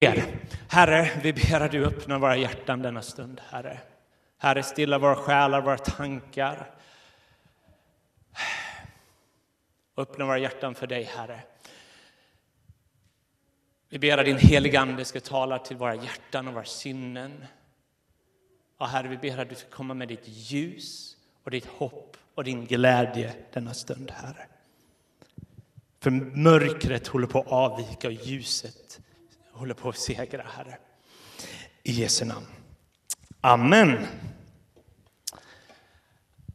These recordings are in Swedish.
ber. Herre, vi ber att du öppnar våra hjärtan denna stund, Herre. Herre, stilla våra själar, våra tankar. Öppna våra hjärtan för dig, Herre. Vi ber att din heliga Ande ska tala till våra hjärtan och våra sinnen. Och Herre, vi ber att du ska komma med ditt ljus och ditt hopp och din glädje denna stund, Herre. För mörkret håller på att avvika och ljuset håller på att segra, Herre. I Jesu namn. Amen.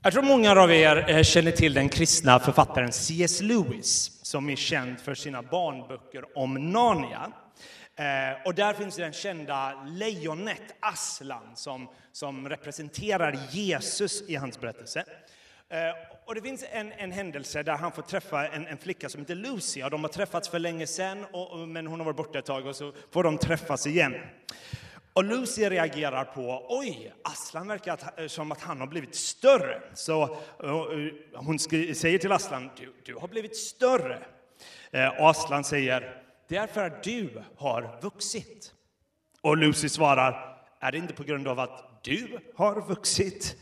Jag tror många av er eh, känner till den kristna författaren C.S. Lewis som är känd för sina barnböcker om Narnia. Eh, och där finns den kända lejonet Aslan som, som representerar Jesus i hans berättelse. Eh, och det finns en, en händelse där han får träffa en, en flicka som heter Lucy. Och de har träffats för länge sedan, och, men hon har varit borta ett tag och så får de träffas igen. Och Lucy reagerar på, oj, Aslan verkar att, eh, som att han har blivit större. Så eh, eh, hon säger till Aslan, du, du har blivit större. Och Aslan säger, det är för att du har vuxit. Och Lucy svarar, är det inte på grund av att du har vuxit?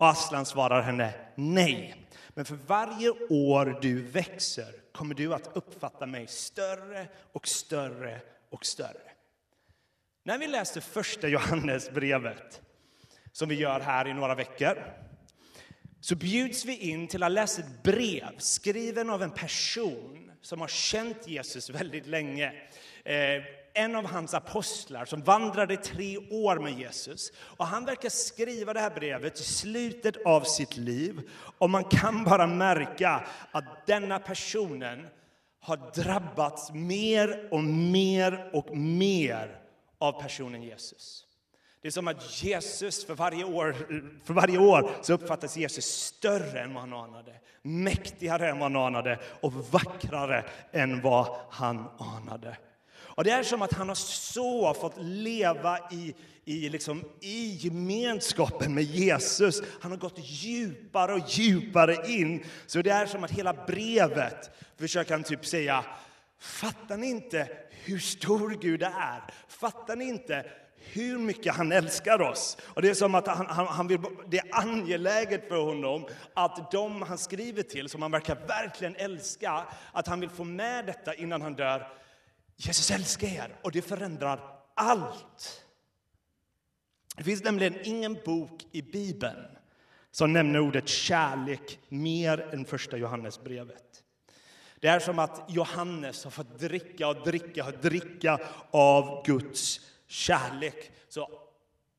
Och Aslan svarar henne, nej. Men för varje år du växer kommer du att uppfatta mig större och större och större. När vi läste första Johannesbrevet, som vi gör här i några veckor, så bjuds vi in till att läsa ett brev skriven av en person som har känt Jesus väldigt länge. Eh, en av hans apostlar som vandrade tre år med Jesus. Och han verkar skriva det här brevet i slutet av sitt liv. Och man kan bara märka att denna personen har drabbats mer och mer och mer av personen Jesus. Det är som att Jesus för varje år, för varje år så uppfattas Jesus större än vad han anade, mäktigare än vad han anade och vackrare än vad han anade. Och det är som att han har så fått leva i, i, liksom, i gemenskapen med Jesus. Han har gått djupare och djupare in. Så det är som att hela brevet försöker han typ säga, fattar ni inte hur stor Gud är? Fattar ni inte hur mycket han älskar oss. Och det är som att han, han, han vill, det är angeläget för honom att de han skriver till, som han verkar verkligen älska, att han vill få med detta innan han dör. Jesus älskar er och det förändrar allt. Det finns nämligen ingen bok i Bibeln som nämner ordet kärlek mer än första Johannesbrevet. Det är som att Johannes har fått dricka och dricka och dricka av Guds kärlek. Så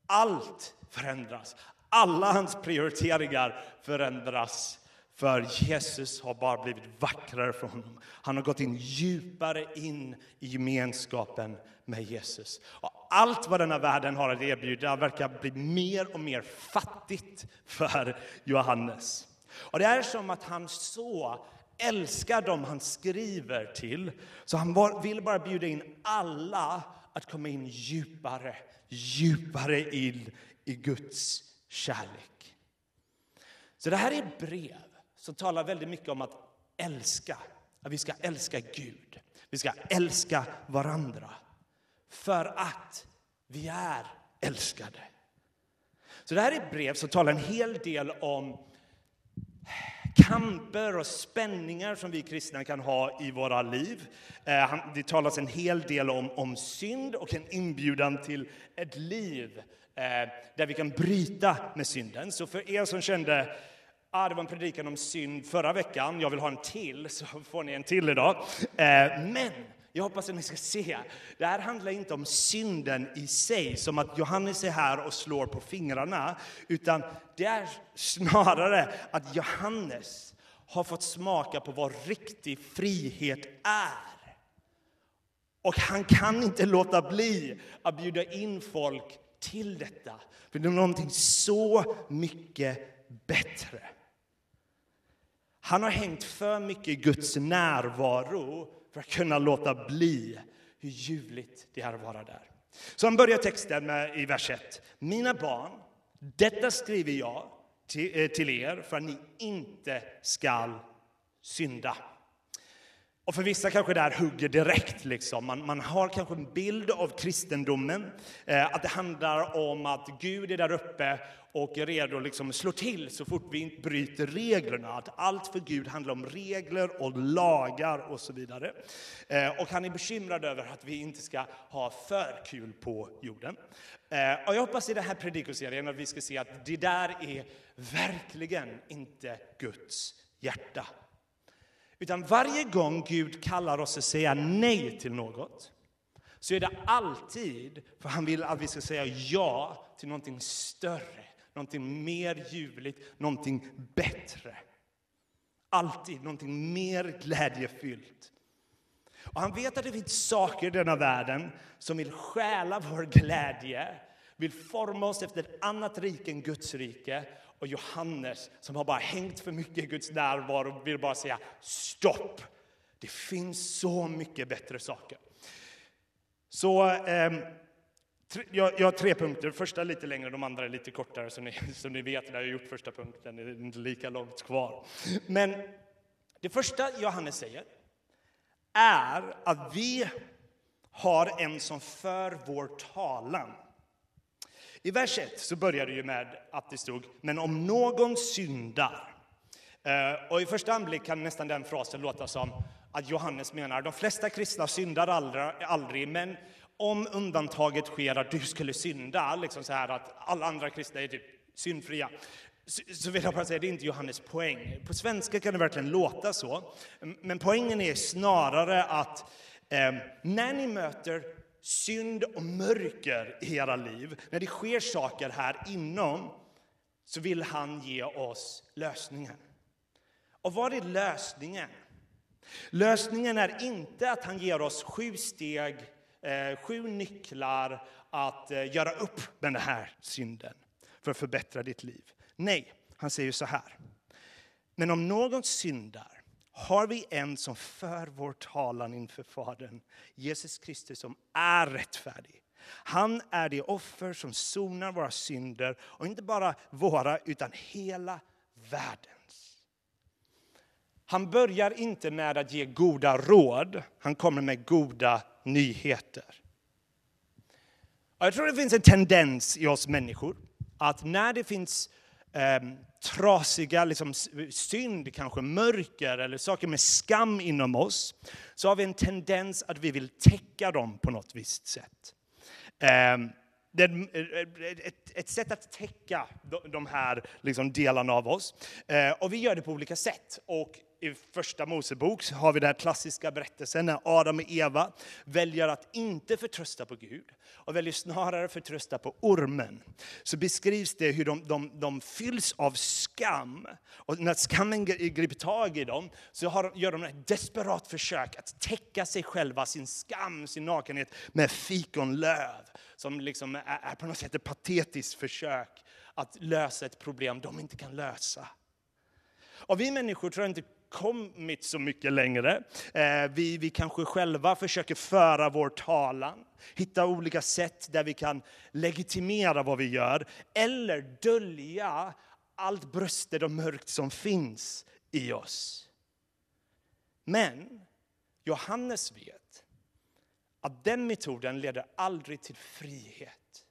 allt förändras. Alla hans prioriteringar förändras. För Jesus har bara blivit vackrare för honom. Han har gått in djupare in i gemenskapen med Jesus. Och allt vad denna världen har att erbjuda verkar bli mer och mer fattigt för Johannes. Och det är som att han så älskar dem han skriver till, så han vill bara bjuda in alla att komma in djupare, djupare in i Guds kärlek. Så det här är ett brev som talar väldigt mycket om att älska. Att vi ska älska Gud. Vi ska älska varandra. För att vi är älskade. Så det här är ett brev som talar en hel del om kamper och spänningar som vi kristna kan ha i våra liv. Eh, det talas en hel del om, om synd och en inbjudan till ett liv eh, där vi kan bryta med synden. Så för er som kände Ah, det var en predikan om synd förra veckan. Jag vill ha en till, så får ni en till idag. Eh, men jag hoppas att ni ska se, det här handlar inte om synden i sig, som att Johannes är här och slår på fingrarna, utan det är snarare att Johannes har fått smaka på vad riktig frihet är. Och han kan inte låta bli att bjuda in folk till detta, för det är någonting så mycket bättre. Han har hängt för mycket i Guds närvaro för att kunna låta bli hur ljuvligt det är att vara där. Så han börjar texten med, i vers 1. Mina barn, detta skriver jag till, eh, till er för att ni inte skall synda. Och för vissa kanske det här hugger direkt. Liksom. Man, man har kanske en bild av kristendomen, eh, att det handlar om att Gud är där uppe och är redo att liksom slå till så fort vi bryter reglerna. Att allt för Gud handlar om regler och lagar och så vidare. Eh, och han är bekymrad över att vi inte ska ha för kul på jorden. Eh, och jag hoppas i den här predikoserien att vi ska se att det där är verkligen inte Guds hjärta. Utan varje gång Gud kallar oss att säga nej till något så är det alltid för han vill att vi ska säga ja till någonting större, någonting mer ljuvligt, någonting bättre. Alltid någonting mer glädjefyllt. Och han vet att det finns saker i denna världen som vill stjäla vår glädje, vill forma oss efter ett annat rike än Guds rike och Johannes som har bara hängt för mycket i Guds närvaro vill bara säga stopp. Det finns så mycket bättre saker. Så eh, jag, jag, har tre punkter. Första är lite längre, de andra är lite kortare. Så ni, som ni vet när jag gjort första punkten är det inte lika långt kvar. Men det första Johannes säger är att vi har en som för vår talan. I vers 1 så börjar det ju med att det stod ”men om någon syndar”. Eh, och i första anblick kan nästan den frasen låta som att Johannes menar de flesta kristna syndar aldrig, men om undantaget sker att du skulle synda, liksom så här att alla andra kristna är typ syndfria, så vill jag bara säga, det är inte Johannes poäng. På svenska kan det verkligen låta så, men poängen är snarare att eh, när ni möter synd och mörker i era liv, när det sker saker här inom, så vill han ge oss lösningen. Och vad är lösningen? Lösningen är inte att han ger oss sju steg, eh, sju nycklar att eh, göra upp med den här synden för att förbättra ditt liv. Nej, han säger så här. Men om någon syndar har vi en som för vår talan inför Fadern, Jesus Kristus som är rättfärdig. Han är det offer som sonar våra synder, och inte bara våra, utan hela världens. Han börjar inte med att ge goda råd, han kommer med goda nyheter. Jag tror det finns en tendens i oss människor att när det finns eh, trasiga liksom, synd, kanske mörker eller saker med skam inom oss, så har vi en tendens att vi vill täcka dem på något visst sätt. Ehm, eh, det ett, ett, sätt att täcka de här liksom delarna av oss. Eh, och vi gör det på olika sätt. Och i första Mosebok har vi den klassiska berättelsen när Adam och Eva väljer att inte förtrösta på Gud och väljer snarare förtrösta på ormen. Så beskrivs det hur de, de, de fylls av skam. Och när skammen griper tag i dem så har, gör de ett desperat försök att täcka sig själva, sin skam, sin nakenhet med fikonlöv. Som liksom är, är på något sätt ett patetiskt försök att lösa ett problem de inte kan lösa. Och vi människor tror jag inte kommit så mycket längre. Eh, vi, vi kanske själva försöker föra vår talan, hitta olika sätt där vi kan legitimera vad vi gör, eller dölja allt bröster och mörkt som finns i oss. Men Johannes vet att den metoden leder aldrig till frihet,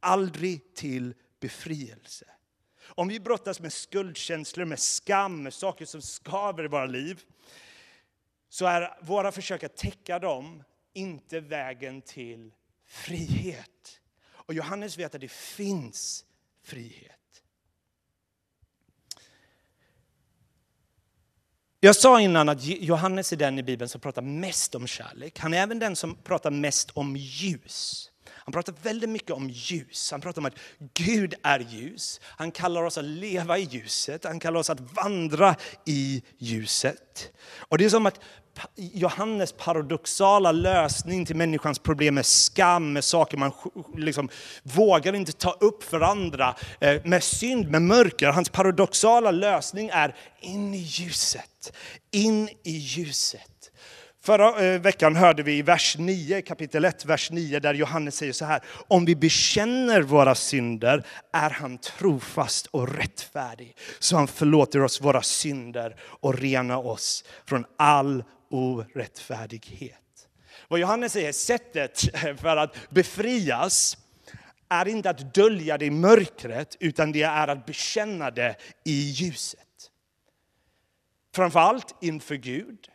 aldrig till befrielse. Om vi brottas med skuldkänslor, med skam, med saker som skaver i våra liv, så är våra försök att täcka dem inte vägen till frihet. Och Johannes vet att det finns frihet. Jag sa innan att Johannes är den i Bibeln som pratar mest om kärlek. Han är även den som pratar mest om ljus. Han pratar väldigt mycket om ljus. Han pratar om att Gud är ljus. Han kallar oss att leva i ljuset. Han kallar oss att vandra i ljuset. Och det är som att Johannes paradoxala lösning till människans problem med skam, med saker man liksom vågar inte ta upp för andra, eh, med synd, med mörker. Hans paradoxala lösning är in i ljuset. In i ljuset. Förra eh, veckan hörde vi i vers 9, kapitel 1, vers 9, där Johannes säger så här. Om vi bekänner våra synder är han trofast och rättfärdig, så han förlåter oss våra synder och renar oss från all orättfärdighet. Vad Johannes säger, sättet eh, för att befrias är inte att dölja det i mörkret, utan det är att bekänna det i ljuset. Framförallt inför Gud.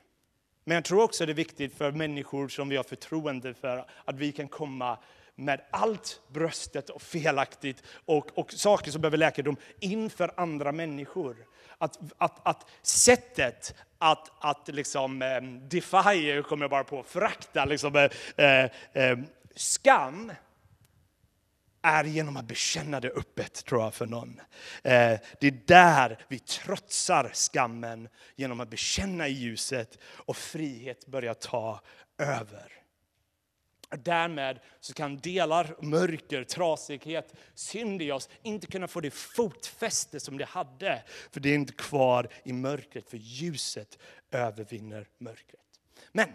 Men jag tror också det är viktigt för människor som vi har förtroende för, att vi kan komma med allt bröstet och felaktigt och, och saker som behöver läkedom inför andra människor. Att, att, att sättet att, att liksom, eh, defy, kommer jag bara på, förakta liksom, eh, eh, eh skam, är genom att bekänna det öppet, tror jag, för någon. Eh, det är där vi trotsar skammen, genom att bekänna i ljuset och frihet börjar ta över. Därmed så kan delar, mörker, trasighet, synd i oss inte kunna få det fotfäste som det hade. För det är inte kvar i mörkret, för ljuset övervinner mörkret. Men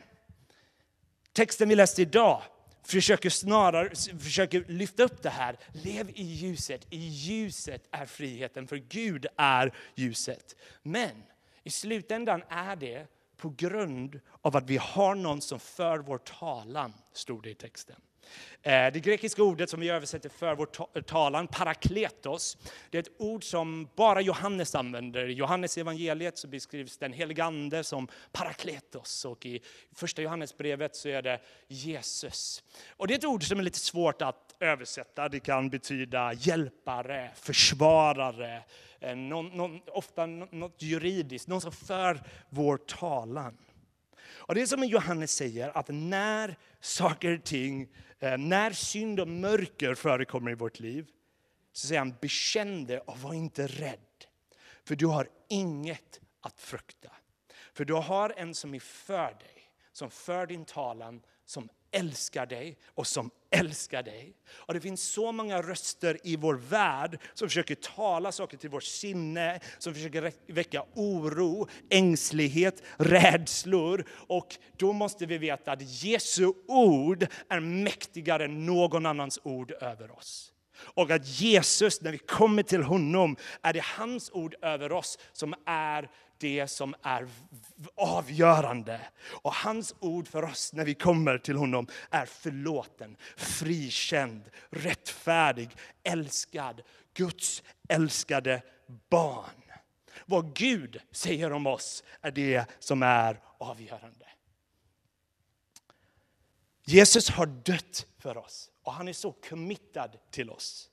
texten vi läste idag försöker snarare försöker lyfta upp det här. Lev i ljuset. I ljuset är friheten, för Gud är ljuset. Men i slutändan är det på grund av att vi har någon som för vår talan, stod det i texten. Eh, det grekiska ordet som vi översätter för vår talan, parakletos, det är ett ord som bara Johannes använder. I Johannes evangeliet så beskrivs den helige ande som parakletos och i första Johannesbrevet så är det Jesus. Och det är ett ord som är lite svårt att översätta. Det kan betyda hjälpare, försvarare, eh, någon, någon, ofta något juridiskt, någon som för vår talan. Och det är som Johannes säger, att när saker och ting Eh, när synd och mörker förekommer i vårt liv så säger han bekänn det och var inte rädd. För du har inget att frukta. För du har en som är för dig, som för din talan, som älskar dig och som älskar dig. Och det finns så många röster i vår värld som försöker tala saker till vårt sinne, som försöker väcka oro, ängslighet, rädslor. Och då måste vi veta att Jesu ord är mäktigare än någon annans ord över oss. Och att Jesus, när vi kommer till honom, är det hans ord över oss som är det som är avgörande. Och hans ord för oss när vi kommer till honom är förlåten, frikänd, rättfärdig, älskad, Guds älskade barn. Vad Gud säger om oss är det som är avgörande. Jesus har dött för oss och han är så committad till oss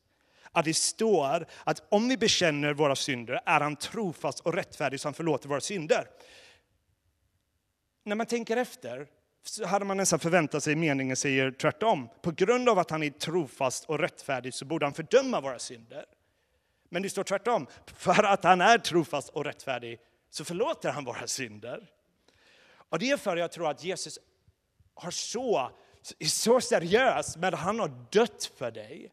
att det står att om vi bekänner våra synder är han trofast och rättfärdig så han förlåter våra synder. När man tänker efter så hade man nästan förväntat sig meningen säger tvärtom. På grund av att han är trofast och rättfärdig så borde han fördöma våra synder. Men det står tvärtom. För att han är trofast och rättfärdig så förlåter han våra synder. Och det är för att jag tror att Jesus har så, är så seriös med att han har dött för dig.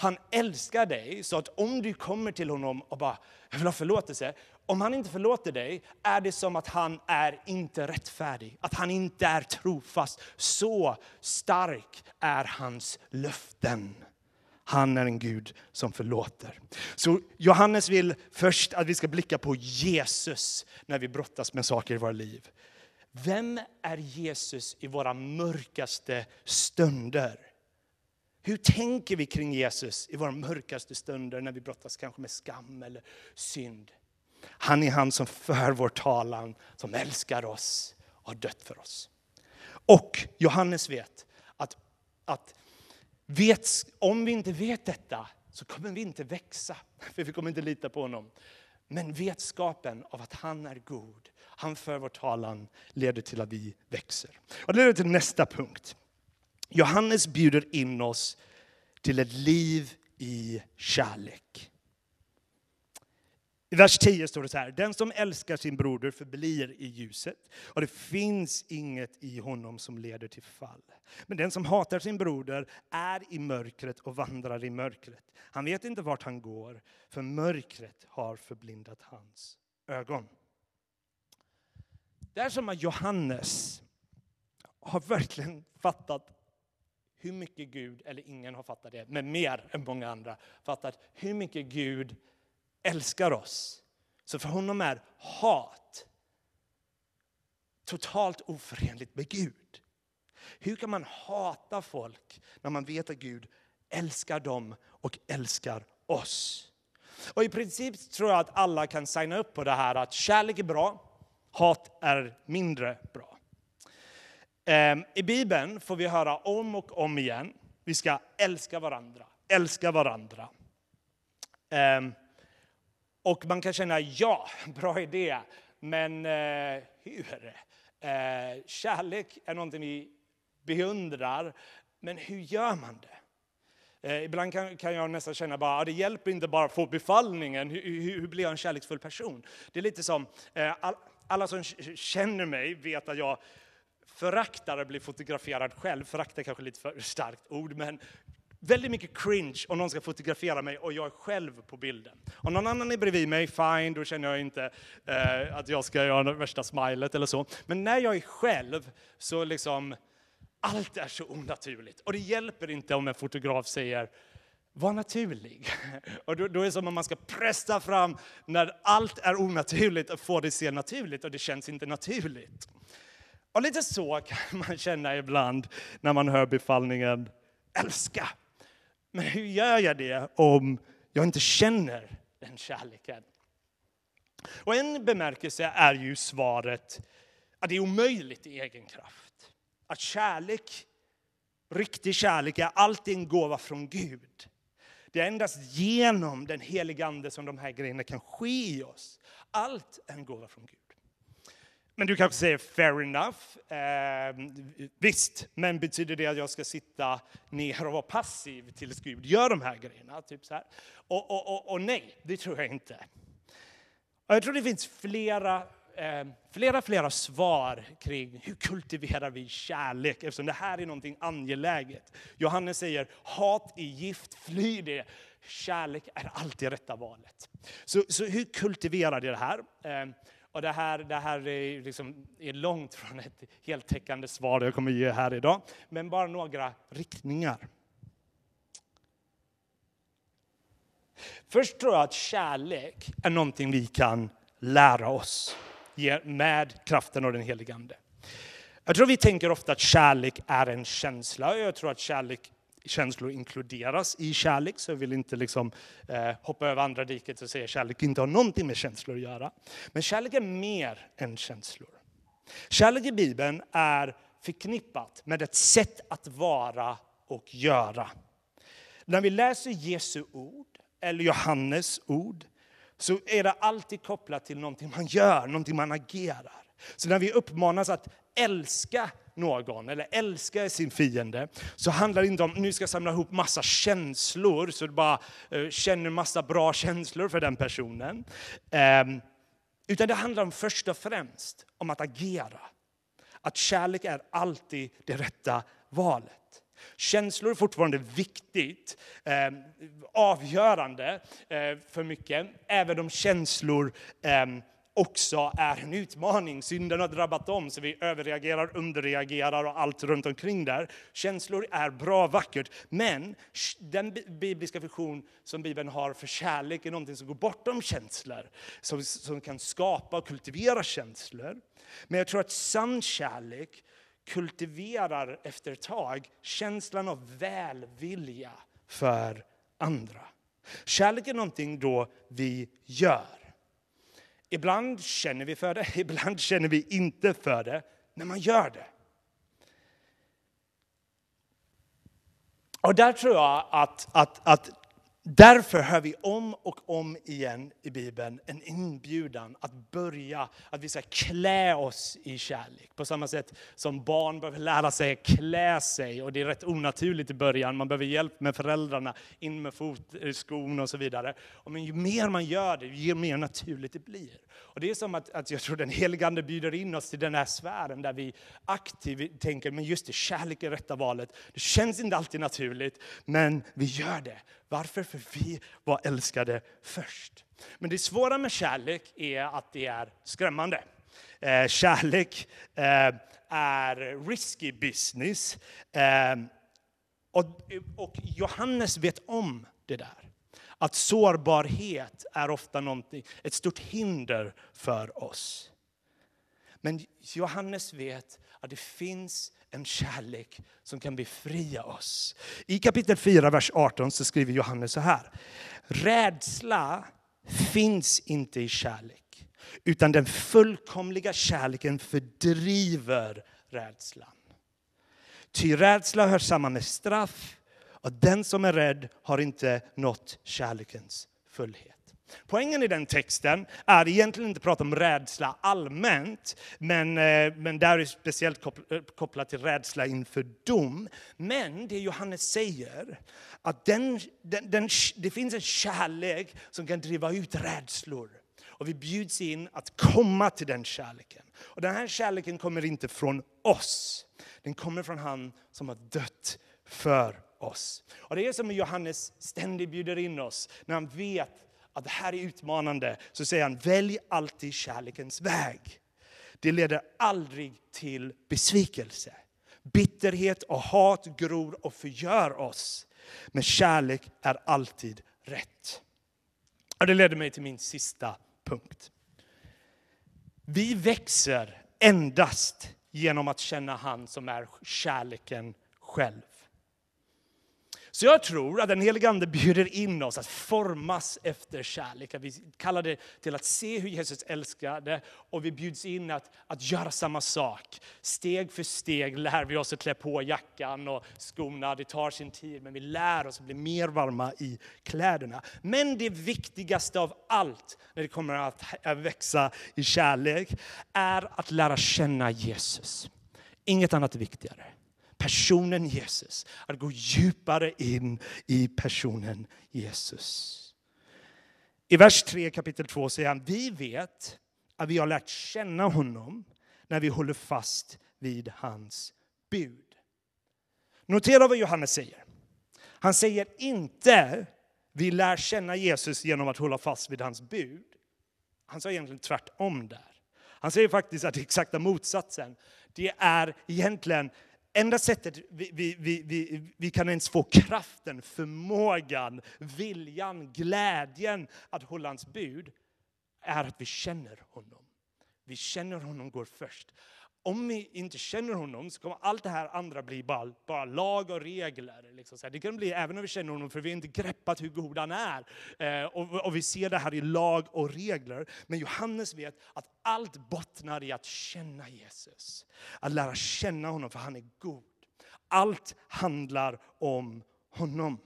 Han älskar dig så att om du kommer till honom och bara, jag vill ha förlåtelse. Om han inte förlåter dig är det som att han är inte rättfärdig, att han inte är trofast. Så stark är hans löften. Han är en Gud som förlåter. Så Johannes vill först att vi ska blicka på Jesus när vi brottas med saker i våra liv. Vem är Jesus i våra mörkaste stunder? Hur tänker vi kring Jesus i våra mörkaste stunder när vi brottas kanske med skam eller synd? Han är han som för vår talan, som älskar oss och har dött för oss. Och Johannes vet att, att vet, om vi inte vet detta så kommer vi inte växa, för vi kommer inte lita på honom. Men vetskapen av att han är god, han för vår talan, leder till att vi växer. Och det leder till nästa punkt. Johannes bjuder in oss till ett liv i kärlek. I vers 10 står det så här, den som älskar sin broder förblir i ljuset och det finns inget i honom som leder till fall. Men den som hatar sin broder är i mörkret och vandrar i mörkret. Han vet inte vart han går, för mörkret har förblindat hans ögon. Det är som att Johannes har verkligen fattat hur mycket Gud, eller ingen har fattat det, men mer än många andra, fattat hur mycket Gud älskar oss. Så för honom är hat totalt oförenligt med Gud. Hur kan man hata folk när man vet att Gud älskar dem och älskar oss? Och i princip tror jag att alla kan signa upp på det här att kärlek är bra, hat är mindre bra. Ehm, I Bibeln får vi höra om och om igen, vi ska älska varandra, älska varandra. Ehm, och man kan känna, ja, bra idé, men eh, hur? Eh, kärlek är någonting vi beundrar, men hur gör man det? Eh, ibland kan, kan, jag nästan känna bara, ah, det hjälper inte bara att få befallningen, hur, hur, hur blir jag en kärleksfull person? Det är lite som, eh, all, alla som känner mig vet att jag föraktar att bli fotograferad själv. Föraktar kanske lite för starkt ord, men väldigt mycket cringe om någon ska fotografera mig och jag är själv på bilden. Om någon annan är bredvid mig, fine, då känner jag inte eh, att jag ska göra det värsta smilet eller så. Men när jag är själv så liksom, allt är så onaturligt. Och det hjälper inte om en fotograf säger var naturlig. Och då, då är det som om man ska pressa fram när allt är onaturligt och få det att se naturligt och det känns inte naturligt. Och lite så kan man känna ibland när man hör befallningen älska. Men hur gör jag det om jag inte känner den kärleken? Och en bemärkelse är ju svaret att det är omöjligt i egen kraft. Att kärlek, riktig kärlek, är alltid en gåva från Gud. Det är endast genom den helige Ande som de här grejerna kan ske i oss. Allt är en gåva från Gud. Men du kanske säger fair enough. Eh, visst, men betyder det att jag ska sitta ner och vara passiv tills Gud gör de här grejerna? Typ så här. Och, och, och, och nej, det tror jag inte. Och jag tror det finns flera, eh, flera, flera svar kring hur kultiverar vi kärlek eftersom det här är någonting angeläget. Johannes säger hat är gift, fly det. Kärlek är alltid rätta valet. Så, så hur kultiverar det här? Eh, och det här, det här är, liksom, är långt från ett heltäckande svar jag kommer ge här idag, men bara några riktningar. Först tror jag att kärlek är någonting vi kan lära oss med kraften av den helige Ande. Jag tror vi tänker ofta att kärlek är en känsla. Jag tror att kärlek känslor inkluderas i kärlek, så jag vill inte liksom, eh, hoppa över andra diket och säga att kärlek inte har någonting med känslor att göra. Men kärlek är mer än känslor. Kärlek i Bibeln är förknippat med ett sätt att vara och göra. När vi läser Jesu ord, eller Johannes ord, så är det alltid kopplat till någonting man gör, någonting man agerar. Så när vi uppmanas att älska någon eller älskar sin fiende så handlar det inte om att nu ska samla ihop massa känslor så du bara eh, känner massa bra känslor för den personen. Eh, utan det handlar om först och främst om att agera. Att kärlek är alltid det rätta valet. Känslor är fortfarande viktigt, eh, avgörande eh, för mycket, även om känslor eh, också är en utmaning. Synden har drabbat dem, så vi överreagerar, underreagerar och allt runt omkring där. Känslor är bra, vackert, men den bibliska vision som Bibeln har för kärlek är någonting som går bortom känslor, som, som kan skapa och kultivera känslor. Men jag tror att sann kärlek kultiverar efter ett tag känslan av välvilja för andra. Kärlek är någonting då vi gör. Ibland känner vi för det, ibland känner vi inte för det, men man gör det. Och där tror jag att, att, att Därför hör vi om och om igen i Bibeln en inbjudan att börja, att vi ska klä oss i kärlek. På samma sätt som barn behöver lära sig att klä sig och det är rätt onaturligt i början. Man behöver hjälp med föräldrarna, in med fotskon eh, och så vidare. Och men ju mer man gör det, ju mer naturligt det blir. Och det är som att, att jag tror den helige Ande bjuder in oss till den här sfären där vi aktivt tänker, men just det, kärlek är rätta valet. Det känns inte alltid naturligt, men vi gör det. Varför? För vi var älskade först. Men det svåra med kärlek är att det är skrämmande. Eh, kärlek eh, är risky business. Eh, och, och Johannes vet om det där att sårbarhet är ofta ett stort hinder för oss. Men Johannes vet att det finns en kärlek som kan befria oss. I kapitel 4, vers 18 så skriver Johannes så här. Rädsla finns inte i kärlek, utan den fullkomliga kärleken fördriver rädslan. Ty rädsla hör samman med straff och den som är rädd har inte nått kärlekens fullhet. Poängen i den texten är egentligen inte att prata om rädsla allmänt, men, eh, men där är speciellt eh, kopplat till rädsla inför dom. Men det Johannes säger, att den, den, den, det finns en kärlek som kan driva ut rädslor. Och vi bjuds in att komma till den kärleken. Och den här kärleken kommer inte från oss. Den kommer från han som har dött för oss. Och det är som Johannes ständigt bjuder in oss när han vet att det här är utmanande, så säger han välj alltid kärlekens väg. Det leder aldrig till besvikelse. Bitterhet och hat gror och förgör oss. Men kärlek är alltid rätt. Och det leder mig till min sista punkt. Vi växer endast genom att känna han som är kärleken själv. Så jag tror att den helige Ande bjuder in oss att formas efter kärlek. Att vi kallar det till att se hur Jesus älskade och vi bjuds in att, att göra samma sak. Steg för steg lär vi oss att klä på jackan och skorna. Det tar sin tid men vi lär oss att bli mer varma i kläderna. Men det viktigaste av allt när det kommer att växa i kärlek är att lära känna Jesus. Inget annat är viktigare personen Jesus. Att gå djupare in i personen Jesus. I vers 3 kapitel 2 säger han, vi vet att vi har lärt känna honom när vi håller fast vid hans bud. Notera vad Johannes säger. Han säger inte vi lär känna Jesus genom att hålla fast vid hans bud. Han sa egentligen tvärtom där. Han säger faktiskt att det är exakta motsatsen. Det är egentligen enda sättet vi, vi, vi, vi, kan ens få kraften, förmågan, viljan, glädjen att hålla hans bud är att vi känner honom. Vi känner honom går först om vi inte känner honom så kommer allt det här andra bli bara, bara lag och regler. Liksom. Det kan bli även om vi känner honom, för vi har inte greppat hur god han är. Eh, och, och, vi ser det här i lag och regler. Men Johannes vet att allt bottnar i att känna Jesus. Att lära känna honom, för han är god. Allt handlar om honom.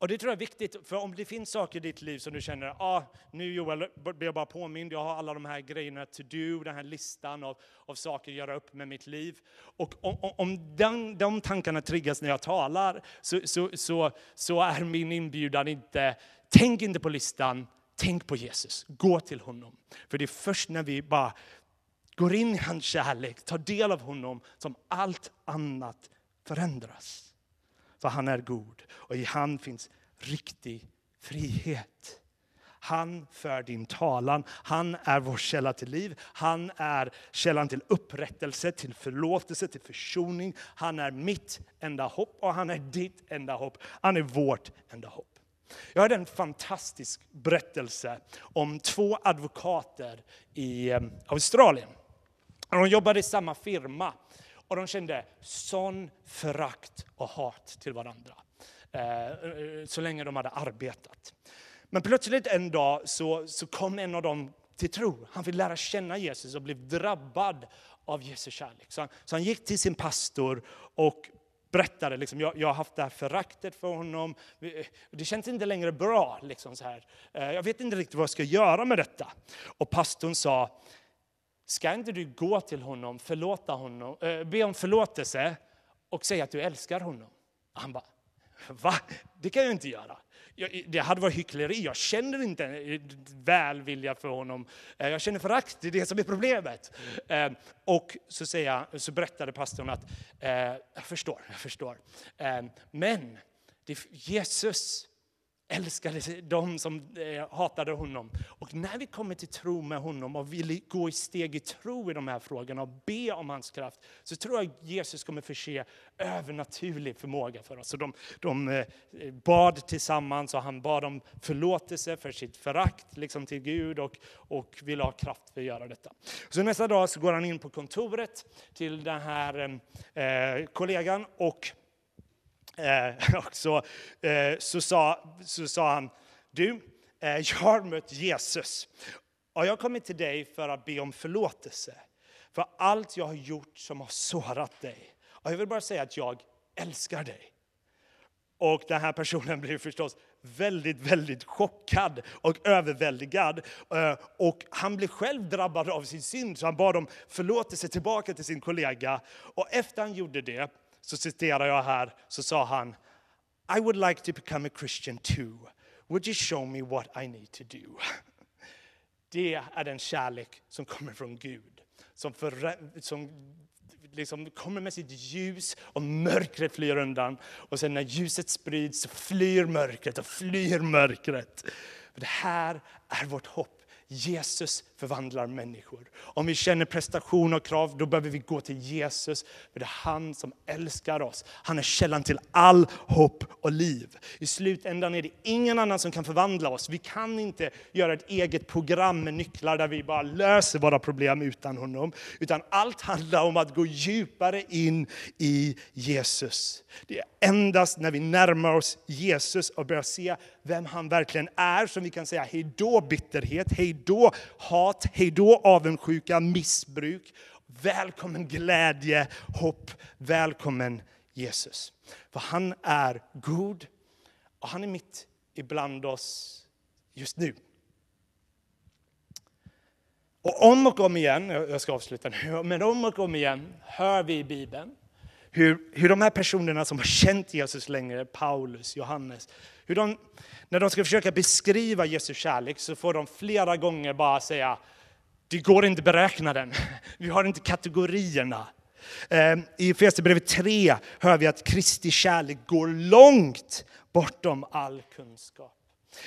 Och det tror jag är viktigt, för om det finns saker i ditt liv som du känner, ah, nu Joel blir jag bara påmind, jag har alla de här grejerna to do, den här listan av, av saker att göra upp med mitt liv. Och om, om den, de tankarna triggas när jag talar, så, så, så, så är min inbjudan inte, tänk inte på listan, tänk på Jesus, gå till honom. För det är först när vi bara går in i hans kärlek, tar del av honom, som allt annat förändras. För han är god och i han finns riktig frihet. Han för din talan. Han är vår källa till liv. Han är källan till upprättelse, till förlåtelse, till försoning. Han är mitt enda hopp och han är ditt enda hopp. Han är vårt enda hopp. Jag hörde en fantastisk berättelse om två advokater i eh, Australien. De jobbade i samma firma och de kände sån förakt och hat till varandra. Eh, så länge de hade arbetat. Men plötsligt en dag så, så kom en av dem till tro. Han fick lära känna Jesus och blev drabbad av Jesu kärlek. Så han, så han gick till sin pastor och berättade, liksom, jag, jag har haft det här föraktet för honom. Det känns inte längre bra. Liksom, så här. Eh, jag vet inte riktigt vad jag ska göra med detta. Och pastorn sa, ska inte du gå till honom, förlåta honom, äh, be om förlåtelse och säga att du älskar honom? Han bara, va? Det kan jag inte göra. Det hade varit hyckleri. Jag känner inte välvilja för honom. Eh, jag känner förakt, det är det som är problemet. Mm. Och så, säger, så berättade pastorn att, jag förstår, jag förstår. Men Jesus älskade dem som eh, hatade honom. Och när vi kommer till tro med honom och vill gå i steg i tro i de här frågorna och be om hans kraft, så tror jag Jesus kommer förse övernaturlig förmåga för oss. Så de, de eh, bad tillsammans och han bad om förlåtelse för sitt förakt liksom till Gud och, och ville ha kraft för att göra detta. Så nästa dag så går han in på kontoret till den här eh, kollegan och Eh, och så, eh, så, sa, så sa han, du, eh, jag har mött Jesus och jag har kommit till dig för att be om förlåtelse för allt jag har gjort som har sårat dig. Och jag vill bara säga att jag älskar dig. Och den här personen blev förstås väldigt, väldigt chockad och överväldigad. Eh, och han blev själv drabbad av sin synd, så han bad om förlåtelse tillbaka till sin kollega. Och efter han gjorde det så citerar jag här, så sa han I would like to become a Christian too. Would you show me what I need to do? Det är den kärlek som kommer från Gud. Som, för, som liksom kommer med sitt ljus och mörkret flyr undan. Och sen när ljuset sprids så flyr mörkret och flyr mörkret. För det här är vårt hopp. Jesus förvandlar människor. Om vi känner prestation och krav, då behöver vi gå till Jesus. För det är han som älskar oss. Han är källan till all hopp och liv. I slutändan är det ingen annan som kan förvandla oss. Vi kan inte göra ett eget program med nycklar där vi bara löser våra problem utan honom. Utan allt handlar om att gå djupare in i Jesus. Det är endast när vi närmar oss Jesus och börjar se vem han verkligen är som vi kan säga hej då bitterhet, hej då hat, hej då avundsjuka, missbruk. Välkommen glädje, hopp, välkommen Jesus. För han är god och han är mitt ibland oss just nu. Och om och om igen, jag ska avsluta nu, men om och om igen hör vi i Bibeln hur, hur de här personerna som har känt Jesus längre, Paulus, Johannes, hur de, när de ska försöka beskriva Jesu kärlek så får de flera gånger bara säga, det går inte att beräkna den. Vi har inte kategorierna. Ehm, I Efesierbrevet 3 hör vi att Kristi kärlek går långt bortom all kunskap.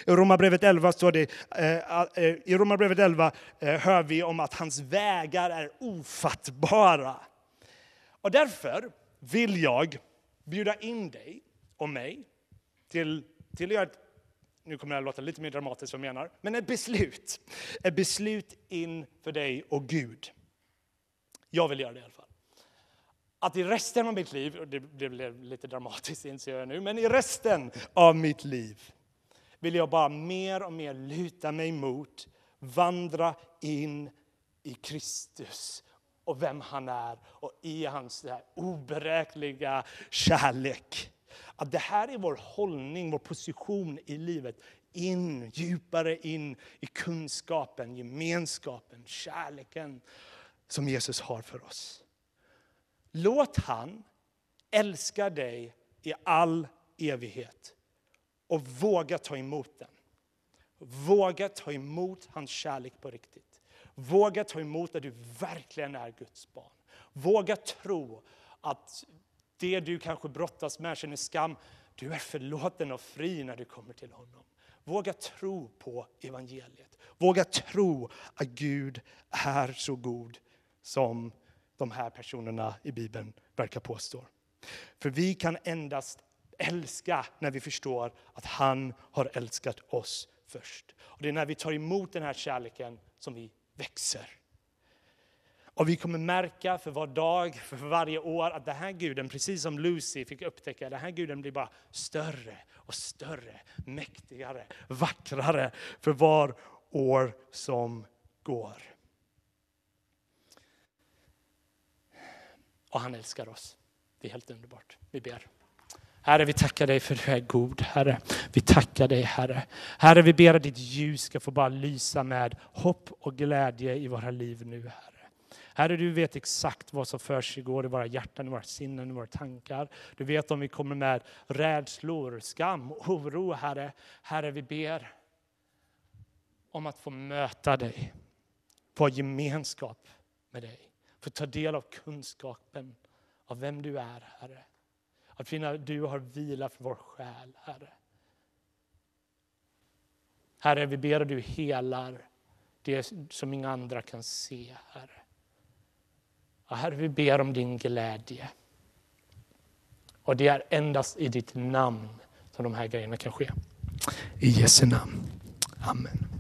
I Romarbrevet 11, står det, eh, eh, i Romarbrevet 11 eh, hör vi om att hans vägar är ofattbara. Och därför vill jag bjuda in dig och mig till, till att göra ett, nu kommer det att låta lite mer dramatiskt vad jag menar, men ett beslut. Ett beslut inför dig och Gud. Jag vill göra det i alla fall. Att i resten av mitt liv, och det, det blev lite dramatiskt inser jag nu, men i resten av mitt liv vill jag bara mer och mer luta mig mot, vandra in i Kristus och vem han är och i hans oberäkneliga kärlek. Att det här är vår hållning, vår position i livet. In, djupare in i kunskapen, gemenskapen, kärleken som Jesus har för oss. Låt han älska dig i all evighet och våga ta emot den. Våga ta emot hans kärlek på riktigt. Våga ta emot att du verkligen är Guds barn. Våga tro att det du kanske brottas med, känner skam, du är förlåten och fri när du kommer till honom. Våga tro på evangeliet. Våga tro att Gud är så god som de här personerna i Bibeln verkar påstå. För vi kan endast älska när vi förstår att han har älskat oss först. Och Det är när vi tar emot den här kärleken som vi växer. Och vi kommer märka för var dag, för varje år att den här guden, precis som Lucy fick upptäcka, den här guden blir bara större och större, mäktigare, vackrare för var år som går. Och han älskar oss. Det är helt underbart. Vi ber. Herre, vi tackar dig för att du är god, Herre. Vi tackar dig, Herre. Herre, vi ber att ditt ljus ska få bara lysa med hopp och glädje i våra liv nu, Herre. Herre, du vet exakt vad som försiggår i våra hjärtan, i våra sinnen, i våra tankar. Du vet om vi kommer med rädslor, skam, oro, Herre. Herre, vi ber om att få möta dig, få gemenskap med dig, få ta del av kunskapen av vem du är, Herre. Att finna att du har vila för vår själ, Herre. Herre, vi ber att du helar det som inga andra kan se, Herre. Och herre, vi ber om din glädje. Och det är endast i ditt namn som de här grejerna kan ske. I Jesu namn. Amen.